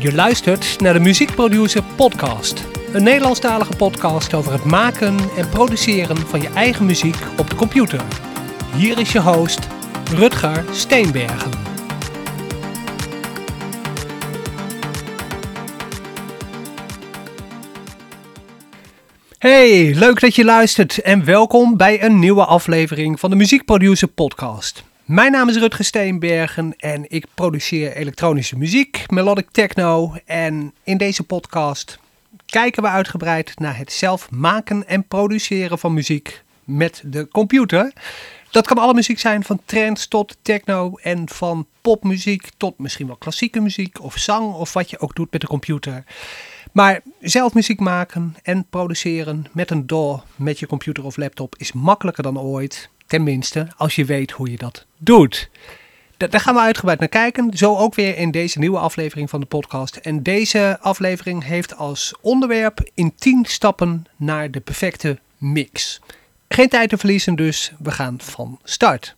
Je luistert naar de Muziekproducer Podcast. Een Nederlandstalige podcast over het maken en produceren van je eigen muziek op de computer. Hier is je host, Rutger Steenbergen. Hey, leuk dat je luistert en welkom bij een nieuwe aflevering van de Muziekproducer Podcast. Mijn naam is Rutger Steenbergen en ik produceer elektronische muziek, melodic techno. En in deze podcast kijken we uitgebreid naar het zelf maken en produceren van muziek met de computer. Dat kan alle muziek zijn, van trance tot techno en van popmuziek tot misschien wel klassieke muziek of zang of wat je ook doet met de computer. Maar zelf muziek maken en produceren met een DAW, met je computer of laptop is makkelijker dan ooit. Tenminste, als je weet hoe je dat doet. Daar gaan we uitgebreid naar kijken. Zo ook weer in deze nieuwe aflevering van de podcast. En deze aflevering heeft als onderwerp in 10 stappen naar de perfecte mix. Geen tijd te verliezen dus, we gaan van start.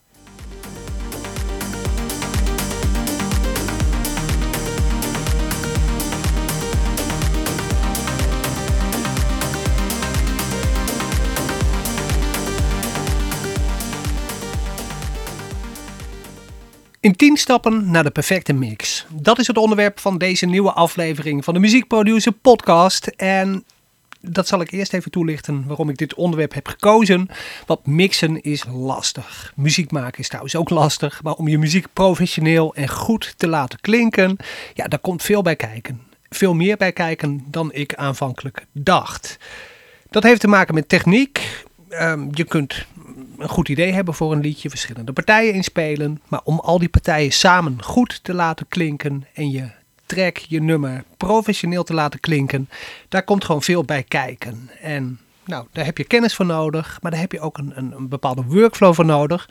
In 10 stappen naar de perfecte mix. Dat is het onderwerp van deze nieuwe aflevering van de Muziekproducer Podcast. En dat zal ik eerst even toelichten waarom ik dit onderwerp heb gekozen. Want mixen is lastig. Muziek maken is trouwens ook lastig. Maar om je muziek professioneel en goed te laten klinken, ja, daar komt veel bij kijken. Veel meer bij kijken dan ik aanvankelijk dacht. Dat heeft te maken met techniek. Um, je kunt een goed idee hebben voor een liedje, verschillende partijen inspelen. Maar om al die partijen samen goed te laten klinken en je track, je nummer professioneel te laten klinken, daar komt gewoon veel bij kijken. En nou, daar heb je kennis voor nodig, maar daar heb je ook een, een, bepaalde workflow voor nodig.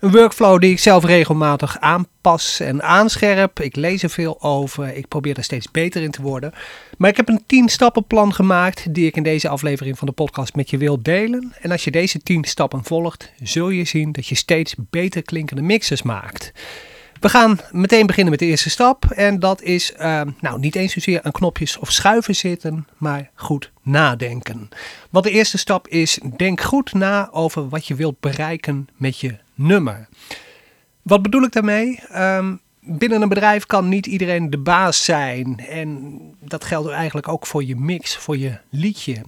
Een workflow die ik zelf regelmatig aanpas en aanscherp. Ik lees er veel over, ik probeer er steeds beter in te worden. Maar ik heb een 10 stappenplan gemaakt die ik in deze aflevering van de podcast met je wil delen. En als je deze 10 stappen volgt, zul je zien dat je steeds beter klinkende mixes maakt. We gaan meteen beginnen met de eerste stap. En dat is uh, nou, niet eens zozeer aan knopjes of schuiven zitten, maar goed nadenken. Want de eerste stap is: denk goed na over wat je wilt bereiken met je nummer. Wat bedoel ik daarmee? Um, binnen een bedrijf kan niet iedereen de baas zijn. En dat geldt eigenlijk ook voor je mix, voor je liedje.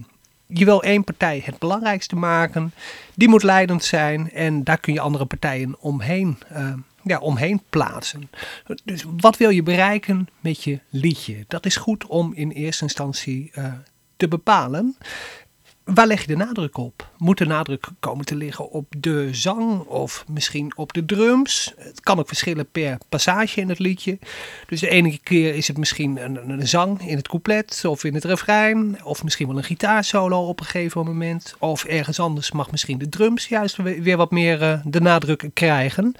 Je wil één partij het belangrijkste maken. Die moet leidend zijn. En daar kun je andere partijen omheen uh, ja, omheen plaatsen. Dus wat wil je bereiken met je liedje? Dat is goed om in eerste instantie uh, te bepalen. Waar leg je de nadruk op? Moet de nadruk komen te liggen op de zang of misschien op de drums? Het kan ook verschillen per passage in het liedje. Dus de ene keer is het misschien een, zang in het couplet of in het refrein. Of misschien wel een gitaarsolo op een gegeven moment. Of ergens anders mag misschien de drums juist weer wat meer uh, de nadruk krijgen.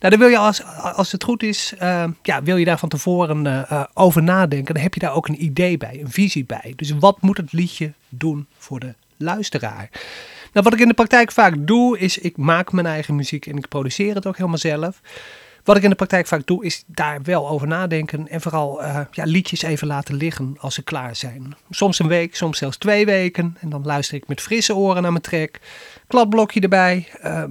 Nou, dan wil je als, als het goed is, uh, ja, wil je daar van tevoren uh, over nadenken. Dan heb je daar ook een idee bij, een visie bij. Dus wat moet het liedje doen voor de luisteraar? Nou, wat ik in de praktijk vaak doe, is ik maak mijn eigen muziek en ik produceer het ook helemaal zelf. Wat ik in de praktijk vaak doe, is daar wel over nadenken en vooral uh, ja, liedjes even laten liggen als ze klaar zijn. Soms een week, soms zelfs twee weken. En dan luister ik met frisse oren naar mijn track. Kladblokje erbij. Uh,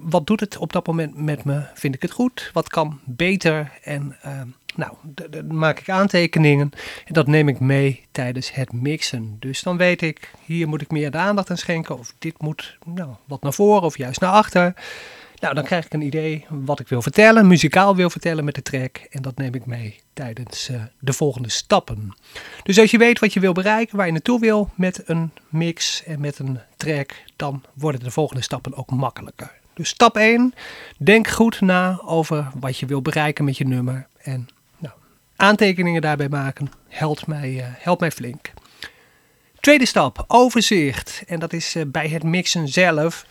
wat doet het op dat moment met me? Vind ik het goed? Wat kan beter? En uh, nou, dan maak ik aantekeningen en dat neem ik mee tijdens het mixen. Dus dan weet ik, hier moet ik meer de aandacht aan schenken. Of dit moet nou, wat naar voren of juist naar achter. Nou, dan krijg ik een idee wat ik wil vertellen, muzikaal wil vertellen met de track. En dat neem ik mee tijdens uh, de volgende stappen. Dus als je weet wat je wil bereiken, waar je naartoe wil met een mix en met een track, dan worden de volgende stappen ook makkelijker. Dus stap 1, denk goed na over wat je wil bereiken met je nummer. En nou, aantekeningen daarbij maken helpt mij, uh, helpt mij flink. Tweede stap, overzicht. En dat is uh, bij het mixen zelf.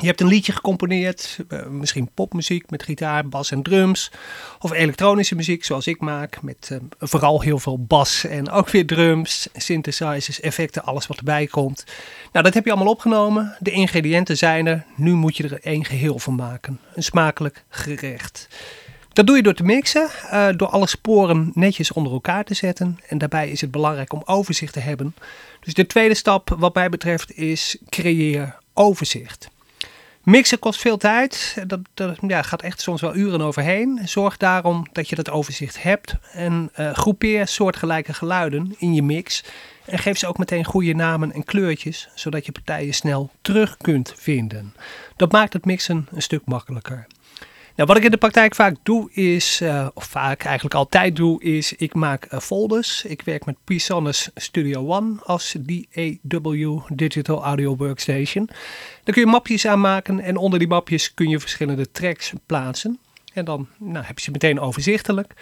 Je hebt een liedje gecomponeerd, uh, misschien popmuziek met gitaar, bas en drums. Of elektronische muziek zoals ik maak, met uh, vooral heel veel bas en ook weer drums, synthesizers, effecten, alles wat erbij komt. Nou, dat heb je allemaal opgenomen. De ingrediënten zijn er. Nu moet je er één geheel van maken. Een smakelijk gerecht. Dat doe je door te mixen, uh, door alle sporen netjes onder elkaar te zetten. En daarbij is het belangrijk om overzicht te hebben. Dus de tweede stap wat mij betreft is creëer overzicht. Mixen kost veel tijd. Dat, dat ja, gaat echt soms wel uren overheen. Zorg daarom dat je dat overzicht hebt. En uh, groepeer soortgelijke geluiden in je mix. En geef ze ook meteen goede namen en kleurtjes, zodat je partijen snel terug kunt vinden. Dat maakt het mixen een stuk makkelijker. Nou, wat ik in de praktijk vaak doe is, uh, of vaak eigenlijk altijd doe, is ik maak uh, folders. Ik werk met PreSonus Studio One als DAW Digital Audio Workstation. Daar kun je mapjes aanmaken en onder die mapjes kun je verschillende tracks plaatsen. En dan nou, heb je ze meteen overzichtelijk.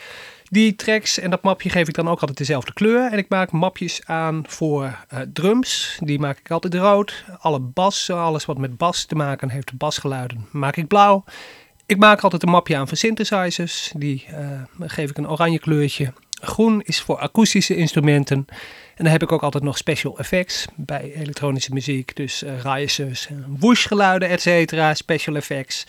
Die tracks en dat mapje geef ik dan ook altijd dezelfde kleur. En ik maak mapjes aan voor uh, drums. Die maak ik altijd rood. Alle bas, alles wat met bas te maken heeft, basgeluiden, maak ik blauw. Ik maak altijd een mapje aan voor synthesizers. Die uh, geef ik een oranje kleurtje. Groen is voor akoestische instrumenten. En dan heb ik ook altijd nog special effects bij elektronische muziek. Dus uh, risers, whoosh geluiden, et special effects.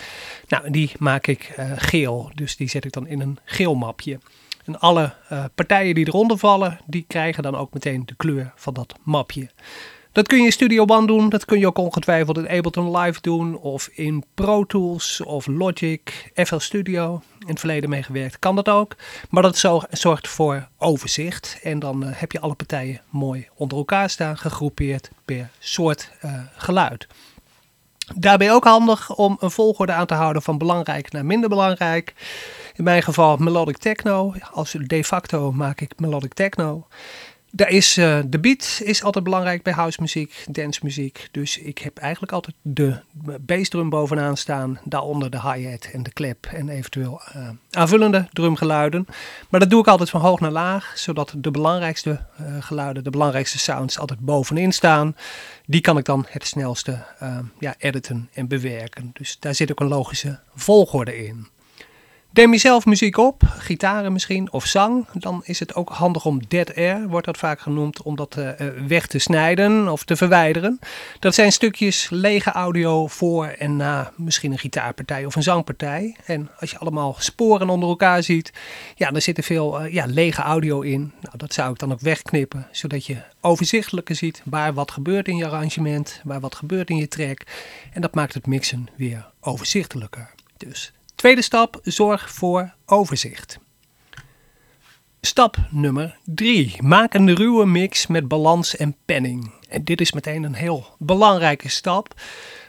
Nou, die maak ik geel. Dus die zet ik dan in een geel mapje. En alle partijen die eronder vallen, die krijgen dan ook meteen de kleur van dat mapje. Dat kun je in Studio One doen. Dat kun je ook ongetwijfeld in Ableton Live doen. Of in Pro Tools of Logic, FL Studio. In het verleden meegewerkt. Kan dat ook. Maar dat zorgt voor overzicht. En dan uh, heb je alle partijen mooi onder elkaar staan. Gegroepeerd per soort uh, geluid. Daarbij ook handig om een volgorde aan te houden van belangrijk naar minder belangrijk. In mijn geval melodic techno. Als de facto maak ik melodic techno. Daar is, uh, de beat is altijd belangrijk bij house muziek, dance muziek. Dus ik heb eigenlijk altijd de bassdrum bovenaan staan. Daaronder de hi-hat en de clap en eventueel uh, aanvullende drumgeluiden. Maar dat doe ik altijd van hoog naar laag. Zodat de belangrijkste uh, geluiden, de belangrijkste sounds altijd bovenin staan. Die kan ik dan het snelste ja, editen en bewerken. Dus daar zit ook een logische volgorde in. Neem je zelf muziek op, gitaren misschien, of zang, dan is het ook handig om dead air, wordt dat vaak genoemd, om dat uh, weg te snijden of te verwijderen. Dat zijn stukjes lege audio voor en na misschien een gitaarpartij of een zangpartij. En als je allemaal sporen onder elkaar ziet, ja, dan zit er veel uh, ja, lege audio in. Nou, dat zou ik dan ook wegknippen, zodat je overzichtelijker ziet waar wat gebeurt in je arrangement, waar wat gebeurt in je track. En dat maakt het mixen weer overzichtelijker. Dus Tweede stap, zorg voor overzicht. Stap nummer 3. Maak een ruwe mix met balans en penning. En dit is meteen een heel belangrijke stap.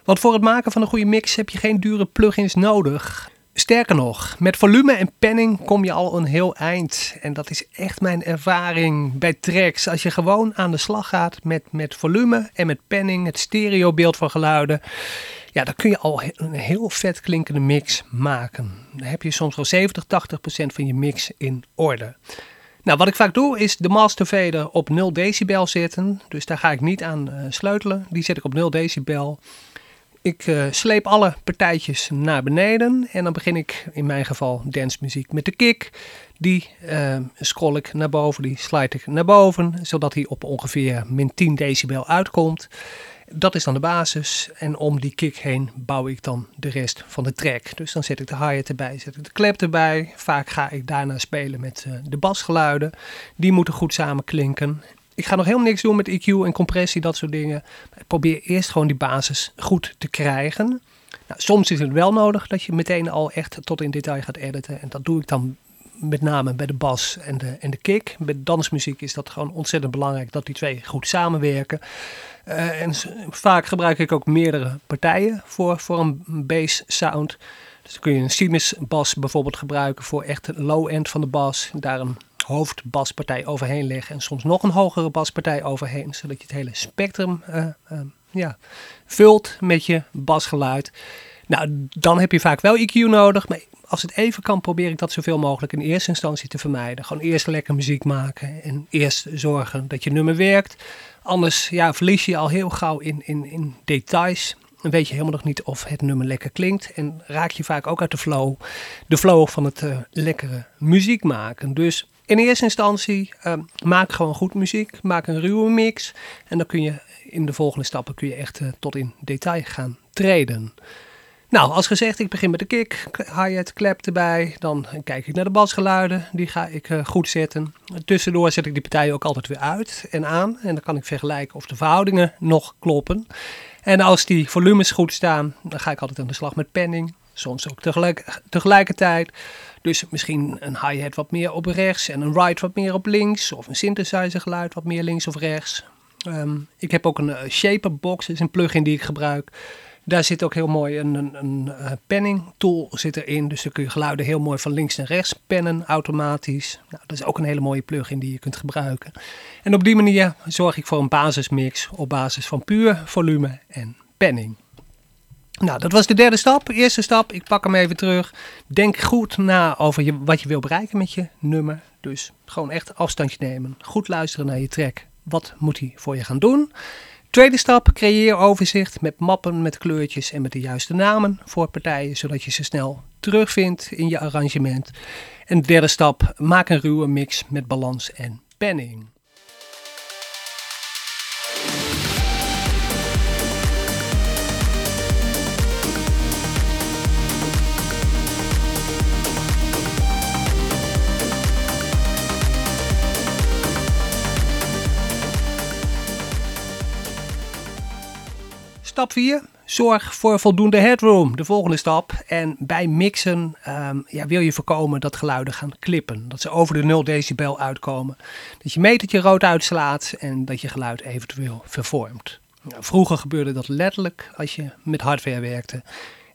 Want voor het maken van een goede mix heb je geen dure plugins nodig. Sterker nog, met volume en penning kom je al een heel eind. En dat is echt mijn ervaring bij tracks. Als je gewoon aan de slag gaat met, met volume en met penning, het stereobeeld van geluiden ja, dan kun je al een heel vet klinkende mix maken. Dan heb je soms wel 70, 80 procent van je mix in orde. Nou, wat ik vaak doe is de master fader op 0 decibel zetten. Dus daar ga ik niet aan uh, sleutelen. Die zet ik op 0 decibel. Ik uh, sleep alle partijtjes naar beneden. En dan begin ik in mijn geval dancemuziek met de kick. Die uh, scroll ik naar boven, die slide ik naar boven. Zodat hij op ongeveer min 10 decibel uitkomt dat is dan de basis. En om die kick heen bouw ik dan de rest van de track. Dus dan zet ik de hi-hat erbij, zet ik de klep erbij. Vaak ga ik daarna spelen met uh, de basgeluiden. Die moeten goed samen klinken. Ik ga nog helemaal niks doen met EQ en compressie, dat soort dingen. Ik probeer eerst gewoon die basis goed te krijgen. Nou, soms is het wel nodig dat je meteen al echt tot in detail gaat editen. En dat doe ik dan met name bij de bas en de, en de kick. Bij dansmuziek is dat gewoon ontzettend belangrijk dat die twee goed samenwerken. Uh, en vaak gebruik ik ook meerdere partijen voor, voor een bass sound. Dus dan kun je een Siemens bas bijvoorbeeld gebruiken voor echt low end van de bas. Daar een hoofdbaspartij overheen leggen en soms nog een hogere baspartij overheen. Zodat je het hele spectrum uh, uh, ja, vult met je basgeluid. Nou, dan heb je vaak wel EQ nodig. Maar als het even kan, probeer ik dat zoveel mogelijk in eerste instantie te vermijden. Gewoon eerst lekker muziek maken en eerst zorgen dat je nummer werkt. Anders ja, verlies je al heel gauw in, in, in details. Dan weet je helemaal nog niet of het nummer lekker klinkt. En raak je vaak ook uit de flow. De flow van het uh, lekkere muziek maken. Dus in eerste instantie uh, maak gewoon goed muziek. Maak een ruwe mix. En dan kun je in de volgende stappen kun je echt uh, tot in detail gaan treden. Nou, als gezegd, ik begin met de kick, hi-hat, clap erbij. Dan kijk ik naar de basgeluiden, die ga ik uh, goed zetten. Tussendoor zet ik die partijen ook altijd weer uit en aan. En dan kan ik vergelijken of de verhoudingen nog kloppen. En als die volumes goed staan, dan ga ik altijd aan de slag met penning. Soms ook tegelijk, tegelijkertijd. Dus misschien een hi-hat wat meer op rechts en een ride wat meer op links. Of een synthesizer geluid wat meer links of rechts. Um, ik heb ook een uh, shaper box, is een plugin die ik gebruik. Daar zit ook heel mooi een, een, een uh, penning tool zit erin. Dus dan kun je geluiden heel mooi van links naar rechts pennen automatisch. Nou, dat is ook een hele mooie plugin die je kunt gebruiken. En op die manier zorg ik voor een basismix op basis van puur volume en penning. Nou, dat was de derde stap. Eerste stap, ik pak hem even terug. Denk goed na over wat je wil bereiken met je nummer. Dus gewoon echt afstandje nemen. Goed luisteren naar je track. Wat moet hij voor je gaan doen? Tweede stap, creëer overzicht met mappen met kleurtjes en met de juiste namen voor partijen, zodat je ze snel terugvindt in je arrangement. En derde stap, maak een ruwe mix met balans en penning. Stap 4. Zorg voor voldoende headroom. De volgende stap. En bij mixen um, ja, wil je voorkomen dat geluiden gaan klippen. Dat ze over de 0 decibel uitkomen. Dat je metertje rood uitslaat en dat je geluid eventueel vervormt. Vroeger gebeurde dat letterlijk als je met hardware werkte.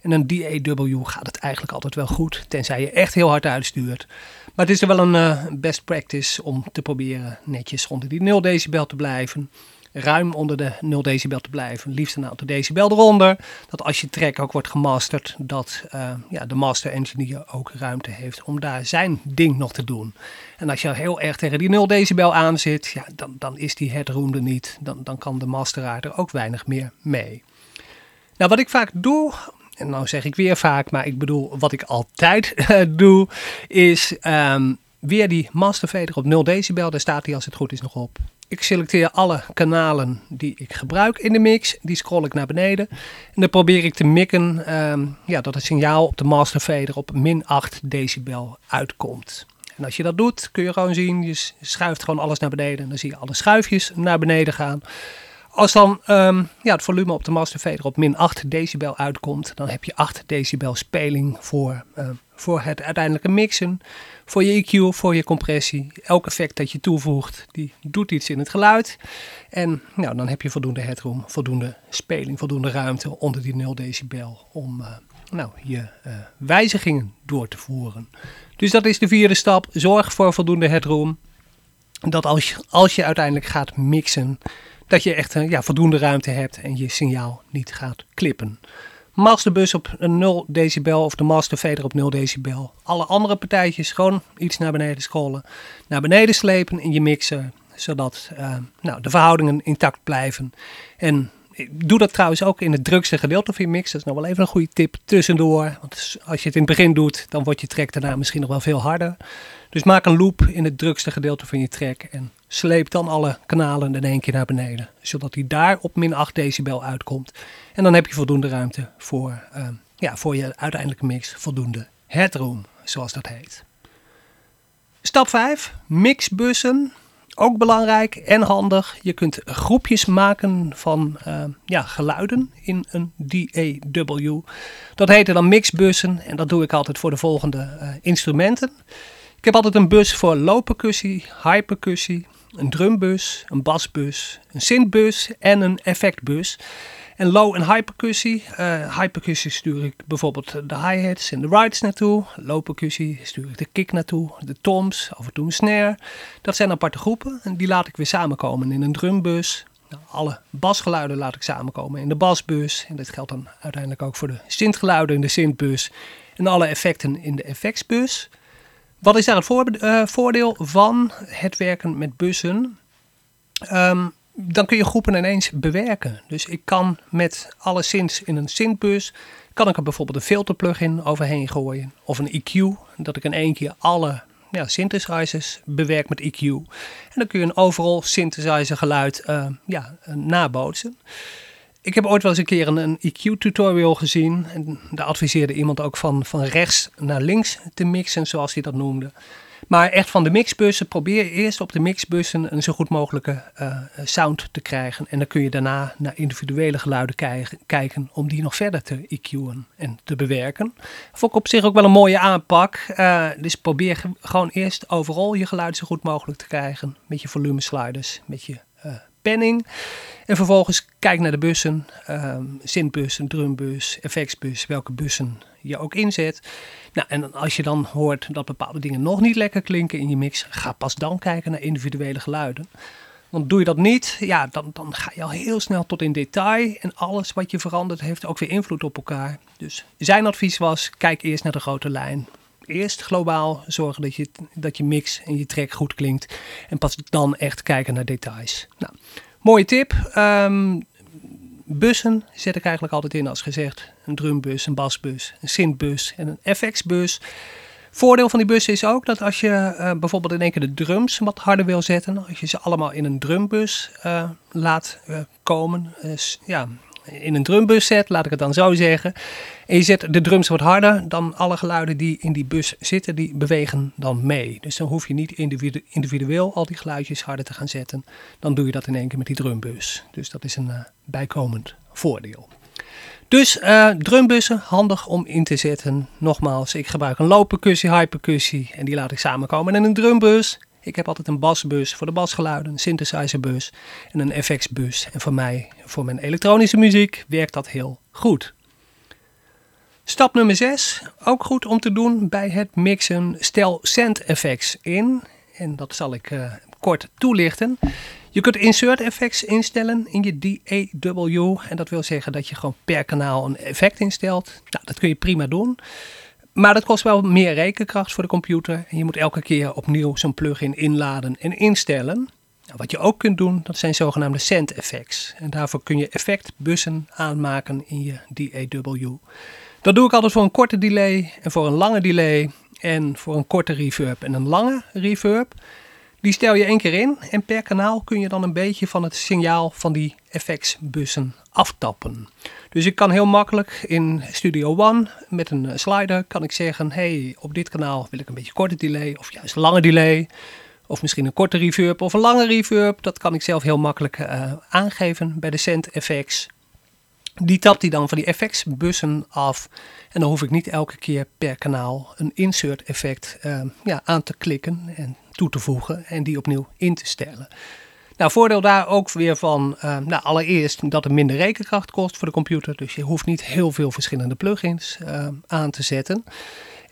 En een DAW gaat het eigenlijk altijd wel goed, tenzij je echt heel hard uitstuurt. Maar het is er wel een uh, best practice om te proberen netjes onder die 0 decibel te blijven ruim onder de 0 decibel te blijven. Liefst een aantal decibel eronder. Dat als je track ook wordt gemasterd, dat uh, ja, de master engineer ook ruimte heeft om daar zijn ding nog te doen. En als je heel erg tegen die 0 decibel aan zit, ja, dan, dan is die headroom er niet. Dan, dan kan de masteraar er ook weinig meer mee. Nou, wat ik vaak doe, en nou zeg ik weer vaak, maar ik bedoel wat ik altijd uh, doe, is um, weer die masterfader op 0 decibel. Daar staat hij als het goed is nog op. Ik selecteer alle kanalen die ik gebruik in de mix. Die scroll ik naar beneden. En dan probeer ik te mikken um, ja, dat het signaal op de master fader op min 8 decibel uitkomt. En als je dat doet, kun je gewoon zien, je schuift gewoon alles naar beneden. En dan zie je alle schuifjes naar beneden gaan. Als dan um, ja, het volume op de master fader op min 8 decibel uitkomt, dan heb je 8 decibel speling voor, uh, voor het uiteindelijke mixen voor je EQ, voor je compressie. Elk effect dat je toevoegt, die doet iets in het geluid. En nou, dan heb je voldoende headroom, voldoende speling, voldoende ruimte onder die 0 decibel om uh, nou, je uh, wijzigingen door te voeren. Dus dat is de vierde stap. Zorg voor voldoende headroom. Dat als je, als je uiteindelijk gaat mixen, dat je echt uh, ja, voldoende ruimte hebt en je signaal niet gaat klippen masterbus op 0 decibel of de masterfader op 0 decibel. Alle andere partijtjes gewoon iets naar beneden scrollen. Naar beneden slepen in je mixer, zodat uh, nou, de verhoudingen intact blijven. En doe dat trouwens ook in het drukste gedeelte van je mix. Dat is nog wel even een goede tip tussendoor. Want als je het in het begin doet, dan wordt je track daarna misschien nog wel veel harder. Dus maak een loop in het drukste gedeelte van je track en sleep dan alle kanalen in één keer naar beneden. Zodat hij daar op min 8 decibel uitkomt. En dan heb je voldoende ruimte voor, uh, ja, voor je uiteindelijke mix, voldoende headroom, zoals dat heet. Stap 5, mixbussen. Ook belangrijk en handig. Je kunt groepjes maken van uh, ja, geluiden in een DAW. Dat heet dan mixbussen en dat doe ik altijd voor de volgende uh, instrumenten. Ik heb altijd een bus voor low percussie, high percussie, een drumbus, een basbus, een synthbus en een effectbus. En low en high percussie. Uh, high percussie stuur ik bijvoorbeeld de hi-hats en de rides naartoe. Low percussie stuur ik de kick naartoe, de toms, af en toe een snare. Dat zijn aparte groepen en die laat ik weer samenkomen in een drumbus. Nou, alle basgeluiden laat ik samenkomen in de basbus. En dat geldt dan uiteindelijk ook voor de synthgeluiden in de synthbus. En alle effecten in de effectsbus. Wat is daar het uh, voordeel van het werken met bussen? Um, dan kun je groepen ineens bewerken. Dus ik kan met alle synths in een synthbus, kan ik er bijvoorbeeld een filterplugin overheen gooien. Of een EQ, dat ik in één keer alle ja, synthesizers bewerk met EQ. En dan kun je een overal synthesizer geluid uh, ja, nabootsen. Ik heb ooit wel eens een keer een, EQ-tutorial gezien. En daar adviseerde iemand ook van, van rechts naar links te mixen, zoals hij dat noemde. Maar echt van de mixbussen, probeer eerst op de mixbussen een zo goed mogelijke uh, sound te krijgen. En dan kun je daarna naar individuele geluiden kijken om die nog verder te EQ'en en te bewerken. Vond ik op zich ook wel een mooie aanpak. Uh, dus probeer gewoon eerst overal je geluid zo goed mogelijk te krijgen. Met je volume sliders, met je penning. En vervolgens kijk naar de bussen, um, synthbus, een drumbus, effectsbus, welke bussen je ook inzet. Nou, en als je dan hoort dat bepaalde dingen nog niet lekker klinken in je mix, ga pas dan kijken naar individuele geluiden. Want doe je dat niet, ja, dan, dan ga je al heel snel tot in detail. En alles wat je verandert heeft ook weer invloed op elkaar. Dus zijn advies was, kijk eerst naar de grote lijn. Eerst globaal zorgen dat je, dat je mix en je track goed klinkt. En pas dan echt kijken naar details. Nou, mooie tip. Um, bussen zet ik eigenlijk altijd in als gezegd. Een drumbus, een basbus, een synthbus en een FX-bus. Voordeel van die bussen is ook dat als je uh, bijvoorbeeld in één keer de drums wat harder wil zetten, als je ze allemaal in een drumbus uh, laat uh, komen, ja, in een drumbus zet, laat ik het dan zo zeggen, en je zet de drums wat harder, dan alle geluiden die in die bus zitten, die bewegen dan mee. Dus dan hoef je niet individu individueel al die geluidjes harder te gaan zetten. Dan doe je dat in één keer met die drumbus. Dus dat is een uh, bijkomend voordeel. Dus uh, drumbussen, handig om in te zetten. Nogmaals, ik gebruik een low percussie, high percussie en die laat ik samenkomen in een drumbus. Ik heb altijd een basbus voor de basgeluiden, een synthesizerbus en een FX-bus. En voor mij, voor mijn elektronische muziek, werkt dat heel goed. Stap nummer 6, ook goed om te doen bij het mixen. Stel send effects in. En dat zal ik uh, kort toelichten. Je kunt insert effects instellen in je DAW. En dat wil zeggen dat je gewoon per kanaal een effect instelt. Nou, dat kun je prima doen. Maar dat kost wel meer rekenkracht voor de computer. En je moet elke keer opnieuw zo'n plugin inladen en instellen. Nou, wat je ook kunt doen, dat zijn zogenaamde send effects. En daarvoor kun je effectbussen aanmaken in je DAW. Dat doe ik altijd voor een korte delay en voor een lange delay en voor een korte reverb en een lange reverb. Die stel je één keer in en per kanaal kun je dan een beetje van het signaal van die effectsbussen aftappen. Dus ik kan heel makkelijk in Studio One met een slider kan ik zeggen, hey, op dit kanaal wil ik een beetje korte delay of juist lange delay. Of misschien een korte reverb of een lange reverb. Dat kan ik zelf heel makkelijk uh, aangeven bij de Send Effects. Die tapt hij dan van die effectsbussen af. En dan hoef ik niet elke keer per kanaal een insert effect uh, ja, aan te klikken en toe te voegen en die opnieuw in te stellen. Nou, voordeel daar ook weer van, uh, nou, allereerst dat het minder rekenkracht kost voor de computer. Dus je hoeft niet heel veel verschillende plugins uh, aan te zetten.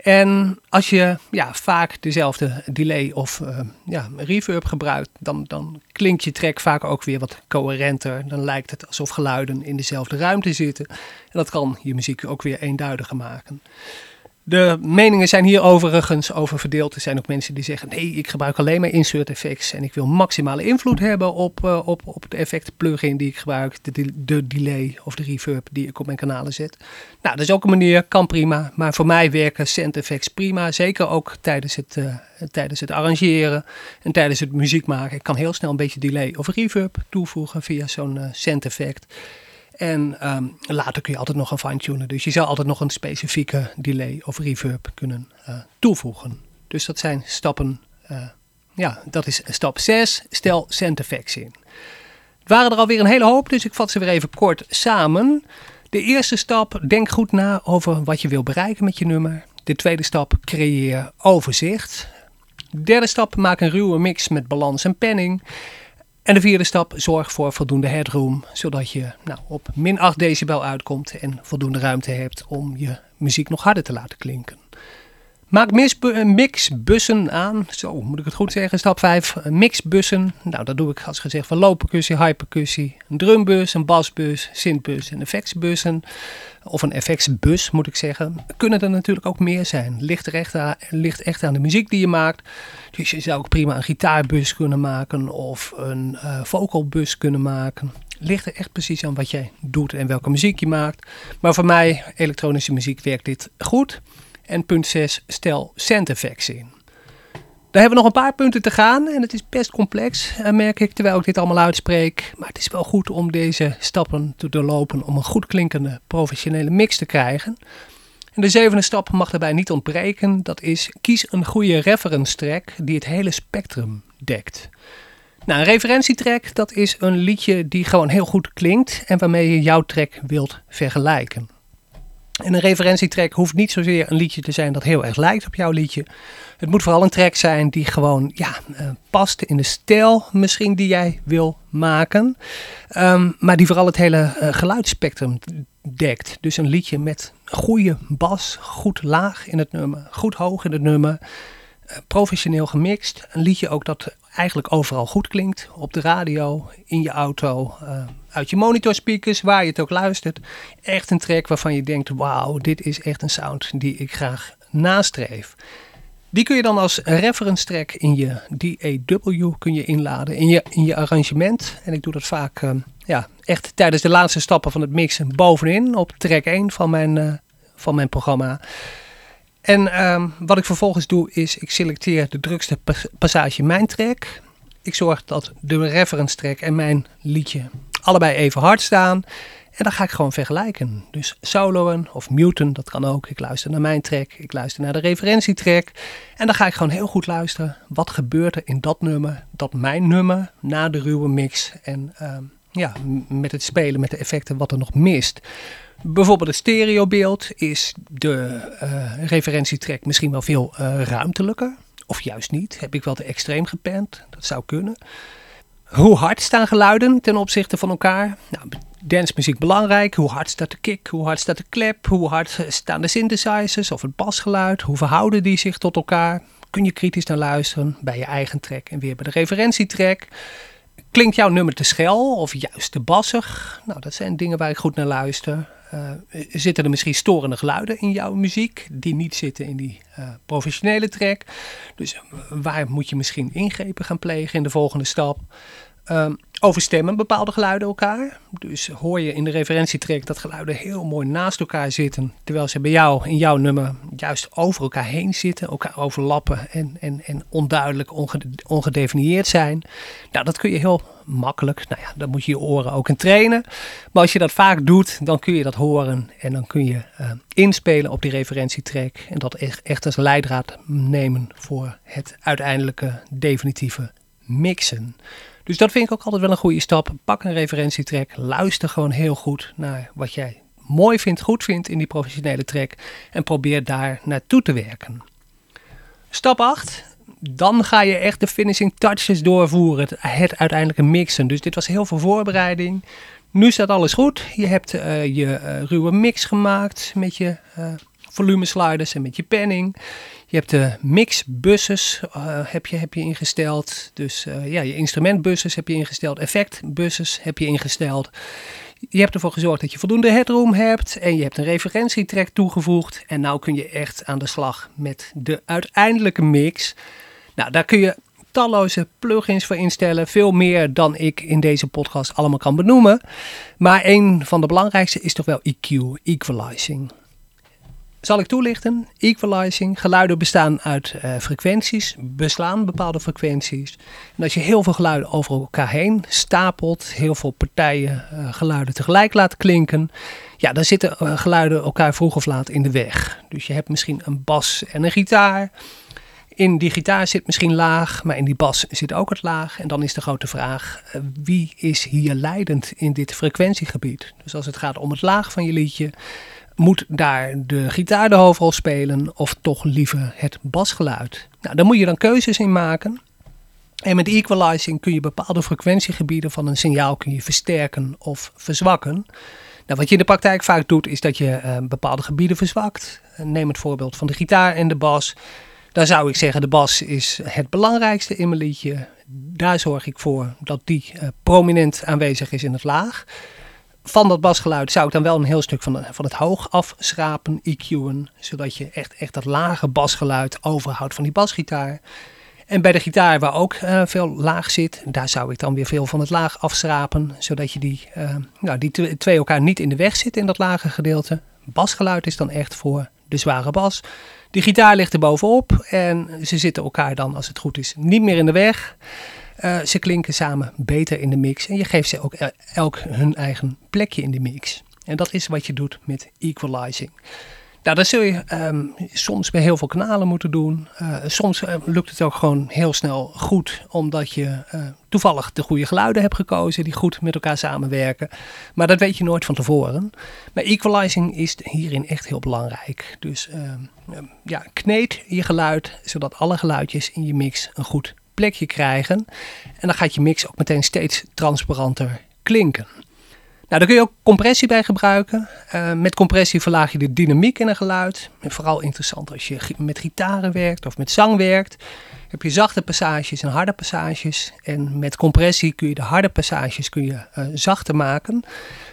En als je ja, vaak dezelfde delay of uh, ja, reverb gebruikt, dan, dan klinkt je track vaak ook weer wat coherenter. Dan lijkt het alsof geluiden in dezelfde ruimte zitten. En dat kan je muziek ook weer eenduidiger maken. De meningen zijn hier overigens over verdeeld. Er zijn ook mensen die zeggen: nee, ik gebruik alleen maar insert effects en ik wil maximale invloed hebben op, uh, op, op het effect plugin die ik gebruik, de, de delay of de reverb die ik op mijn kanalen zet. Nou, dat is ook een manier, kan prima. Maar voor mij werken send effects prima. Zeker ook tijdens het, uh, tijdens het arrangeren en tijdens het muziek maken. Ik kan heel snel een beetje delay of reverb toevoegen via zo'n uh, send effect. En um, later kun je altijd nog gaan fine-tunen. Dus je zou altijd nog een specifieke delay of reverb kunnen uh, toevoegen. Dus dat zijn stappen. Uh, ja, dat is stap 6. Stel send effects in. Het waren er alweer een hele hoop, dus ik vat ze weer even kort samen. De eerste stap, denk goed na over wat je wil bereiken met je nummer. De tweede stap, creëer overzicht. De derde stap, maak een ruwe mix met balans en penning. En de vierde stap, zorg voor voldoende headroom, zodat je nou, op min 8 decibel uitkomt en voldoende ruimte hebt om je muziek nog harder te laten klinken. Maak mixbussen aan, zo moet ik het goed zeggen, stap 5, mixbussen. Nou, dat doe ik als gezegd van low percussie, high percussie, een drumbus, een basbus, synthbus en effectsbussen. Of een effectsbus moet ik zeggen. Kunnen er natuurlijk ook meer zijn. Ligt, er echt aan, echt aan de muziek die je maakt. Dus je zou ook prima een gitaarbus kunnen maken of een uh, vocalbus kunnen maken. Ligt er echt precies aan wat jij doet en welke muziek je maakt. Maar voor mij, elektronische muziek, werkt dit goed. En punt 6, stel effects in. Daar hebben we nog een paar punten te gaan en het is best complex, eh, merk ik, terwijl ik dit allemaal uitspreek. Maar het is wel goed om deze stappen te doorlopen om een goed klinkende professionele mix te krijgen. En de zevende stap mag daarbij niet ontbreken. Dat is kies een goede reference track die het hele spectrum dekt. Nou, een referentietrack dat is een liedje die gewoon heel goed klinkt en waarmee je jouw track wilt vergelijken. En een referentietrack hoeft niet zozeer een liedje te zijn dat heel erg lijkt op jouw liedje. Het moet vooral een track zijn die gewoon ja, uh, past in de stijl misschien die jij wil maken. Um, maar die vooral het hele uh, geluidsspectrum dekt. Dus een liedje met goede bas, goed laag in het nummer, goed hoog in het nummer. Uh, professioneel gemixt. Een liedje ook dat eigenlijk overal goed klinkt. Op de radio, in je auto, uit je monitorspeakers, waar je het ook luistert. Echt een track waarvan je denkt, wauw, dit is echt een sound die ik graag nastreef. Die kun je dan als reference track in je DAW kun je inladen, in je, in je arrangement. En ik doe dat vaak uh, ja, echt tijdens de laatste stappen van het mixen bovenin op track 1 van mijn, uh, van mijn programma. En um, wat ik vervolgens doe is, ik selecteer de drukste passage mijn track. Ik zorg dat de reference track en mijn liedje allebei even hard staan. En dan ga ik gewoon vergelijken. Dus soloen of muten, dat kan ook. Ik luister naar mijn track, ik luister naar de referentietrack. En dan ga ik gewoon heel goed luisteren. Wat gebeurt er in dat nummer, dat mijn nummer, na de ruwe mix. En uh, ja, met het spelen met de effecten wat er nog mist. Bijvoorbeeld het stereobeeld is de uh, referentietrack misschien wel veel uh, ruimtelijker. Of juist niet. Heb ik wel te extreem gepend? Dat zou kunnen. Hoe hard staan geluiden ten opzichte van elkaar? Nou, dancemuziek belangrijk. Hoe hard staat de kick? Hoe hard staat de klep? Hoe hard staan de synthesizers of het basgeluid? Hoe verhouden die zich tot elkaar? Kun je kritisch naar luisteren bij je eigen track en weer bij de referentietrack? Klinkt jouw nummer te schel of juist te bassig? Nou, dat zijn dingen waar ik goed naar luister. Uh, zitten er misschien storende geluiden in jouw muziek die niet zitten in die uh, professionele track? Dus uh, waar moet je misschien ingrepen gaan plegen in de volgende stap? Um, overstemmen bepaalde geluiden elkaar. Dus hoor je in de referentietrack dat geluiden heel mooi naast elkaar zitten, terwijl ze bij jou in jouw nummer juist over elkaar heen zitten, elkaar overlappen en, en, en onduidelijk, ongedefinieerd zijn. Nou, dat kun je heel makkelijk, nou ja, dan moet je je oren ook in trainen. Maar als je dat vaak doet, dan kun je dat horen en dan kun je uh, inspelen op die referentietrack en dat echt, echt als leidraad nemen voor het uiteindelijke definitieve mixen. Dus dat vind ik ook altijd wel een goede stap. Pak een referentietrack, luister gewoon heel goed naar wat jij mooi vindt, goed vindt in die professionele track en probeer daar naartoe te werken. Stap 8. Dan ga je echt de finishing touches doorvoeren, het, uiteindelijke mixen. Dus dit was heel veel voorbereiding. Nu staat alles goed. Je hebt uh, je uh, ruwe mix gemaakt met je uh, volumesliders en met je panning. Je hebt de mixbuses uh, heb, je, heb je ingesteld. Dus uh, ja, je instrumentbuses heb je ingesteld. Effectbuses heb je ingesteld. Je hebt ervoor gezorgd dat je voldoende headroom hebt. En je hebt een referentietrack toegevoegd. En nou kun je echt aan de slag met de uiteindelijke mix. Nou, daar kun je talloze plugins voor instellen. Veel meer dan ik in deze podcast allemaal kan benoemen. Maar een van de belangrijkste is toch wel EQ, equalizing zal ik toelichten. Equalizing. Geluiden bestaan uit uh, frequenties, beslaan bepaalde frequenties. En als je heel veel geluiden over elkaar heen stapelt, heel veel partijen uh, geluiden tegelijk laat klinken, ja, dan zitten uh, geluiden elkaar vroeg of laat in de weg. Dus je hebt misschien een bas en een gitaar. In die gitaar zit misschien laag, maar in die bas zit ook het laag. En dan is de grote vraag, wie is hier leidend in dit frequentiegebied? Dus als het gaat om het laag van je liedje, moet daar de gitaar de hoofdrol spelen of toch liever het basgeluid? Nou, daar moet je dan keuzes in maken. En met equalizing kun je bepaalde frequentiegebieden van een signaal kun je versterken of verzwakken. Nou, wat je in de praktijk vaak doet, is dat je uh, bepaalde gebieden verzwakt. Neem het voorbeeld van de gitaar en de bas. Daar zou ik zeggen, de bas is het belangrijkste in mijn liedje. Daar zorg ik voor dat die uh, prominent aanwezig is in het laag van dat basgeluid zou ik dan wel een heel stuk van, van het hoog afschrapen, EQ'en. Zodat je echt, echt dat lage basgeluid overhoudt van die basgitaar. En bij de gitaar waar ook uh, veel laag zit, daar zou ik dan weer veel van het laag afschrapen. Zodat je die, uh, nou, die twee elkaar niet in de weg zitten in dat lage gedeelte. Basgeluid is dan echt voor de zware bas. De gitaar ligt er bovenop en ze zitten elkaar dan, als het goed is, niet meer in de weg. Uh, ze klinken samen beter in de mix en je geeft ze ook elk hun eigen plekje in de mix. En dat is wat je doet met equalizing. Nou, dat zul je um, soms bij heel veel kanalen moeten doen. Uh, soms uh, lukt het ook gewoon heel snel goed, omdat je toevallig de goede geluiden hebt gekozen die goed met elkaar samenwerken. Maar dat weet je nooit van tevoren. Maar equalizing is hierin echt heel belangrijk. Dus um, ja, kneed je geluid, zodat alle geluidjes in je mix een goed plekje krijgen. En dan gaat je mix ook meteen steeds transparanter klinken. Nou, daar kun je ook compressie bij gebruiken. Uh, met compressie verlaag je de dynamiek in een geluid. En vooral interessant als je met gitaren werkt of met zang werkt. Heb je zachte passages en harde passages. En met compressie kun je de harde passages kun je, uh, zachter maken.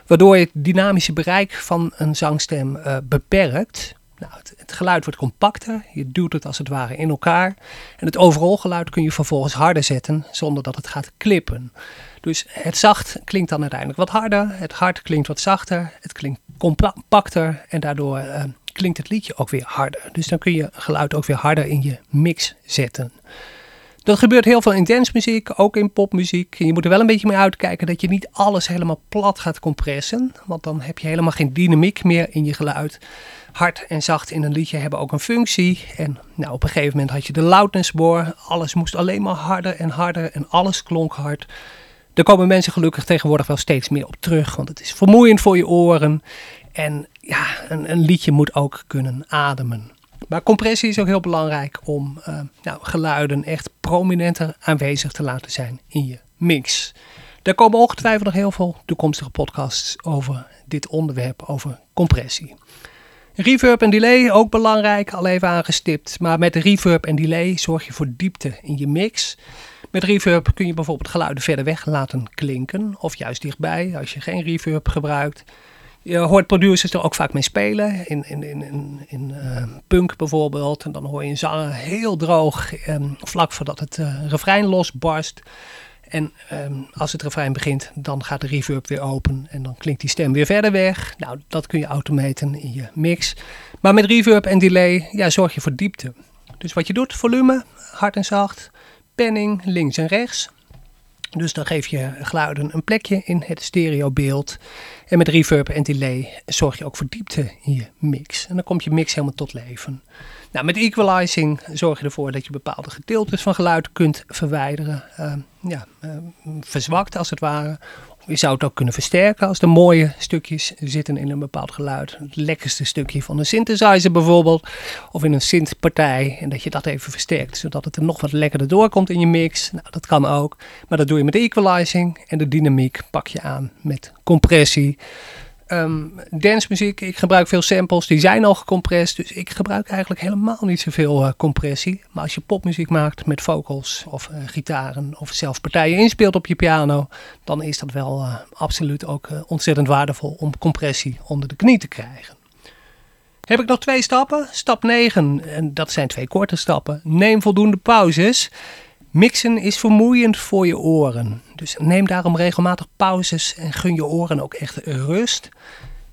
Waardoor je het dynamische bereik van een zangstem uh, beperkt. Nou, het, geluid wordt compacter. Je duwt het als het ware in elkaar. En het overal geluid kun je vervolgens harder zetten zonder dat het gaat klippen. Dus het zacht klinkt dan uiteindelijk wat harder. Het hard klinkt wat zachter. Het klinkt compacter. En daardoor uh, klinkt het liedje ook weer harder. Dus dan kun je geluid ook weer harder in je mix zetten. Dat gebeurt heel veel in dancemuziek, ook in popmuziek. je moet er wel een beetje mee uitkijken dat je niet alles helemaal plat gaat compressen. Want dan heb je helemaal geen dynamiek meer in je geluid. Hard en zacht in een liedje hebben ook een functie. En nou, op een gegeven moment had je de loudnessboor. Alles moest alleen maar harder en harder en alles klonk hard. Daar komen mensen gelukkig tegenwoordig wel steeds meer op terug. Want het is vermoeiend voor je oren. En ja, een, een liedje moet ook kunnen ademen. Maar compressie is ook heel belangrijk om uh, nou, geluiden echt prominenter aanwezig te laten zijn in je mix. Daar komen ongetwijfeld nog heel veel toekomstige podcasts over dit onderwerp, over compressie. Reverb en delay ook belangrijk, al even aangestipt. Maar met reverb en delay zorg je voor diepte in je mix. Met reverb kun je bijvoorbeeld geluiden verder weg laten klinken, of juist dichtbij als je geen reverb gebruikt. Je hoort producers er ook vaak mee spelen. In, in, in, in, uh, punk bijvoorbeeld. En dan hoor je een zanger heel droog. Um, vlak voordat het uh, refrein losbarst. En um, als het refrein begint, dan gaat de reverb weer open. En dan klinkt die stem weer verder weg. Nou, dat kun je automaten in je mix. Maar met reverb en delay ja, zorg je voor diepte. Dus wat je doet, volume, hard en zacht. Penning, links en rechts. Dus dan geef je geluiden een plekje in het stereobeeld. En met reverb en delay zorg je ook voor diepte in je mix. En dan komt je mix helemaal tot leven. Nou, met equalizing zorg je ervoor dat je bepaalde gedeeltes van geluid kunt verwijderen. Uh, ja, uh, verzwakt als het ware. Je zou het ook kunnen versterken als er mooie stukjes zitten in een bepaald geluid. Het lekkerste stukje van een synthesizer bijvoorbeeld. Of in een synthpartij. En dat je dat even versterkt. Zodat het er nog wat lekkerder doorkomt in je mix. Nou, dat kan ook. Maar dat doe je met equalizing. En de dynamiek pak je aan met compressie um, dancemuziek, ik gebruik veel samples, die zijn al gecompressed. Dus ik gebruik eigenlijk helemaal niet zoveel uh, compressie. Maar als je popmuziek maakt met vocals of uh, gitaren of zelf partijen inspeelt op je piano, dan is dat wel uh, absoluut ook ontzettend waardevol om compressie onder de knie te krijgen. Heb ik nog twee stappen? Stap 9, en dat zijn twee korte stappen. Neem voldoende pauzes. Mixen is vermoeiend voor je oren. Dus neem daarom regelmatig pauzes en gun je oren ook echt rust.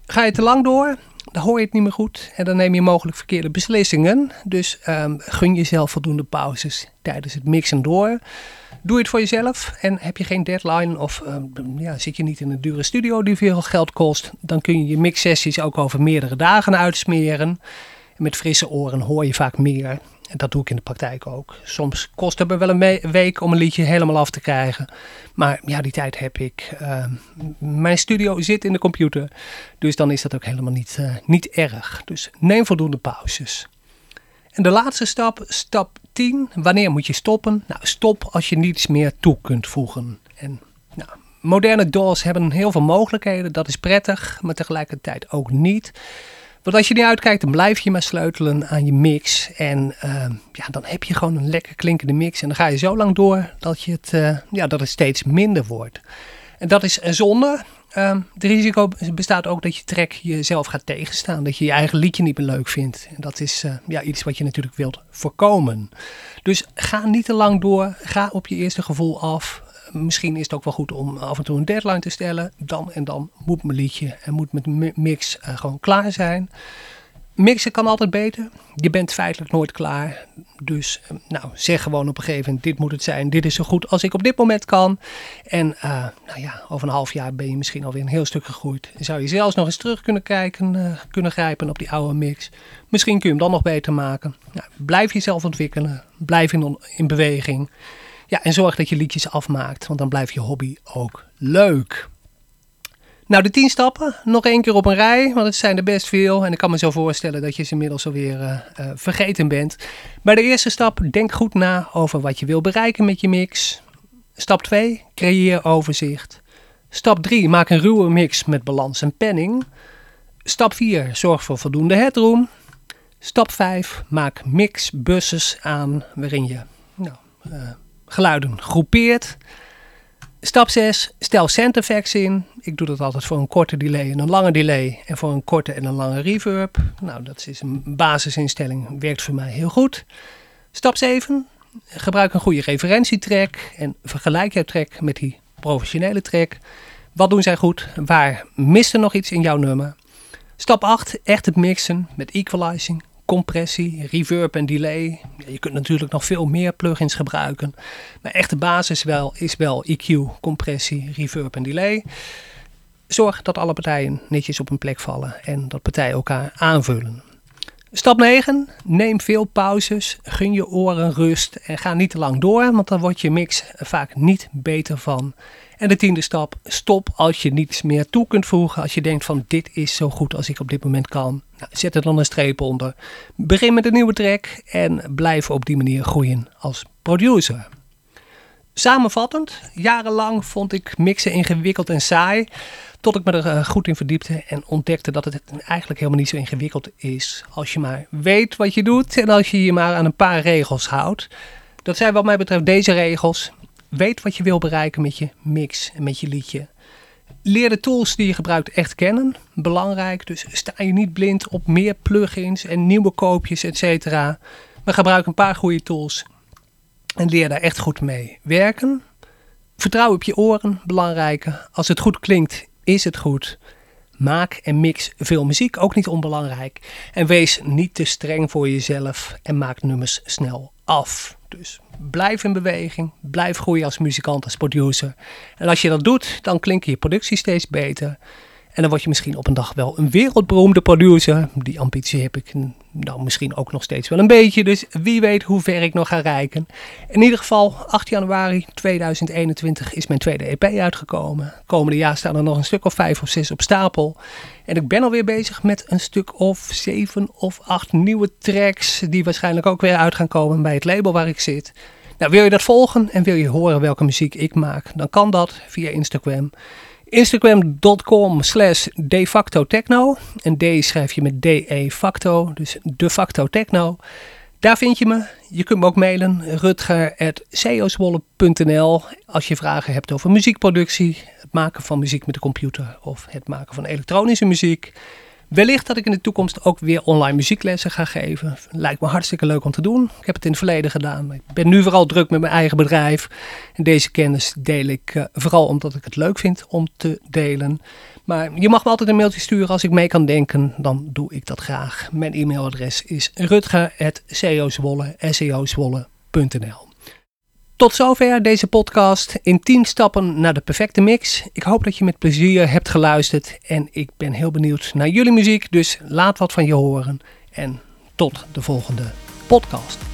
Ga je te lang door, dan hoor je het niet meer goed en dan neem je mogelijk verkeerde beslissingen. Dus um, gun jezelf voldoende pauzes tijdens het mixen door. Doe het voor jezelf en heb je geen deadline of um, ja, zit je niet in een dure studio die veel geld kost, dan kun je je mixsessies ook over meerdere dagen uitsmeren. met frisse oren hoor je vaak meer en dat doe ik in de praktijk ook. Soms kost het me wel een week om een liedje helemaal af te krijgen. Maar ja, die tijd heb ik. Uh, mijn studio zit in de computer. Dus dan is dat ook helemaal niet, uh, niet erg. Dus neem voldoende pauzes. En de laatste stap, stap 10. Wanneer moet je stoppen? Nou, stop als je niets meer toe kunt voegen. En nou, moderne DAWs hebben heel veel mogelijkheden. Dat is prettig, maar tegelijkertijd ook niet. Want als je niet uitkijkt, dan blijf je maar sleutelen aan je mix. En uh, ja, dan heb je gewoon een lekker klinkende mix. En dan ga je zo lang door dat, je het, uh, ja, dat het steeds minder wordt. En dat is een zonde. Uh, het risico bestaat ook dat je track jezelf gaat tegenstaan. Dat je je eigen liedje niet meer leuk vindt. En dat is uh, ja, iets wat je natuurlijk wilt voorkomen. Dus ga niet te lang door. Ga op je eerste gevoel af misschien is het ook wel goed om af en toe een deadline te stellen. Dan en dan moet mijn liedje en moet mijn mix uh, gewoon klaar zijn. Mixen kan altijd beter. Je bent feitelijk nooit klaar. Dus eh, nou, zeg gewoon op een gegeven moment: dit moet het zijn. Dit is zo goed als ik op dit moment kan. En uh, nou ja, over een half jaar ben je misschien alweer een heel stuk gegroeid. Zou je zelfs nog eens terug kunnen kijken, kunnen grijpen op die oude mix. Misschien kun je hem dan nog beter maken. Nou, blijf jezelf ontwikkelen. Blijf in, in beweging. Ja, en zorg dat je liedjes afmaakt, want dan blijft je hobby ook leuk. Nou, de tien stappen, nog één keer op een rij, want het zijn er best veel. En ik kan me zo voorstellen dat je ze inmiddels alweer uh, uh, vergeten bent. Bij de eerste stap, denk goed na over wat je wil bereiken met je mix. Stap 2, creëer overzicht. Stap 3, maak een ruwe mix met balans en penning. Stap 4, zorg voor voldoende headroom. Stap 5, maak mixbuses aan waarin je nou, uh, geluiden groepeert. Stap 6. Stel sound effects in. Ik doe dat altijd voor een korte delay en een lange delay. En voor een korte en een lange reverb. Nou, dat is een basisinstelling. Werkt voor mij heel goed. Stap 7. Gebruik een goede referentietrack. En vergelijk jouw track met die professionele track. Wat doen zij goed? Waar mist er nog iets in jouw nummer? Stap 8. Echt het mixen met equalizing, compressie, reverb en delay. Je kunt natuurlijk nog veel meer plugins gebruiken. Maar echt de basis wel, is wel EQ, compressie, reverb en delay. Zorg dat alle partijen netjes op een plek vallen en dat partijen elkaar aanvullen. Stap 9. Neem veel pauzes, gun je oren rust en ga niet te lang door, want dan wordt je mix vaak niet beter van. En de tiende stap, stop als je niets meer toe kunt voegen. Als je denkt van dit is zo goed als ik op dit moment kan. Nou, zet er dan een streep onder. Begin met een nieuwe track en blijf op die manier groeien als producer. Samenvattend, jarenlang vond ik mixen ingewikkeld en saai. Tot ik me er eh, goed in verdiepte en ontdekte dat het eigenlijk helemaal niet zo ingewikkeld is. Als je maar weet wat je doet en als je je maar aan een paar regels houdt. Dat zijn wat mij betreft deze regels. Weet wat je wil bereiken met je mix en met je liedje. Leer de tools die je gebruikt echt kennen. Belangrijk, dus sta je niet blind op meer plugins en nieuwe koopjes, etc. Maar gebruik een paar goede tools en leer daar echt goed mee werken. Vertrouw op je oren, belangrijke. Als het goed klinkt, is het goed. Maak en mix veel muziek, ook niet onbelangrijk. En wees niet te streng voor jezelf en maak nummers snel af. Dus blijf in beweging, blijf groeien als muzikant, als producer. En als je dat doet, dan klinken je producties steeds beter. En dan word je misschien op een dag wel een wereldberoemde producer. Die ambitie heb ik nou misschien ook nog steeds wel een beetje. Dus wie weet hoe ver ik nog ga reiken. In ieder geval, 8 januari 2021 is mijn tweede EP uitgekomen. Komende jaar staan er nog een stuk of vijf of zes op stapel. En ik ben alweer bezig met een stuk of zeven of acht nieuwe tracks. Die waarschijnlijk ook weer uit gaan komen bij het label waar ik zit. Nou, wil je dat volgen en wil je horen welke muziek ik maak? Dan kan dat via Instagram. Instagram.com slash de facto techno. En D schrijf je met DE facto, dus de facto techno. Daar vind je me. Je kunt me ook mailen, rutger.ceoswolle.nl als je vragen hebt over muziekproductie, het maken van muziek met de computer of het maken van elektronische muziek. Wellicht dat ik in de toekomst ook weer online muzieklessen ga geven. Lijkt me hartstikke leuk om te doen. Ik heb het in het verleden gedaan. Ik ben nu vooral druk met mijn eigen bedrijf. En deze kennis deel ik uh, vooral omdat ik het leuk vind om te delen. Maar je mag me altijd een mailtje sturen als ik mee kan denken. Dan doe ik dat graag. Mijn e-mailadres is rutger.ceoswolle.nl tot zover deze podcast in 10 stappen naar de perfecte mix. Ik hoop dat je met plezier hebt geluisterd en ik ben heel benieuwd naar jullie muziek. Dus laat wat van je horen en tot de volgende podcast.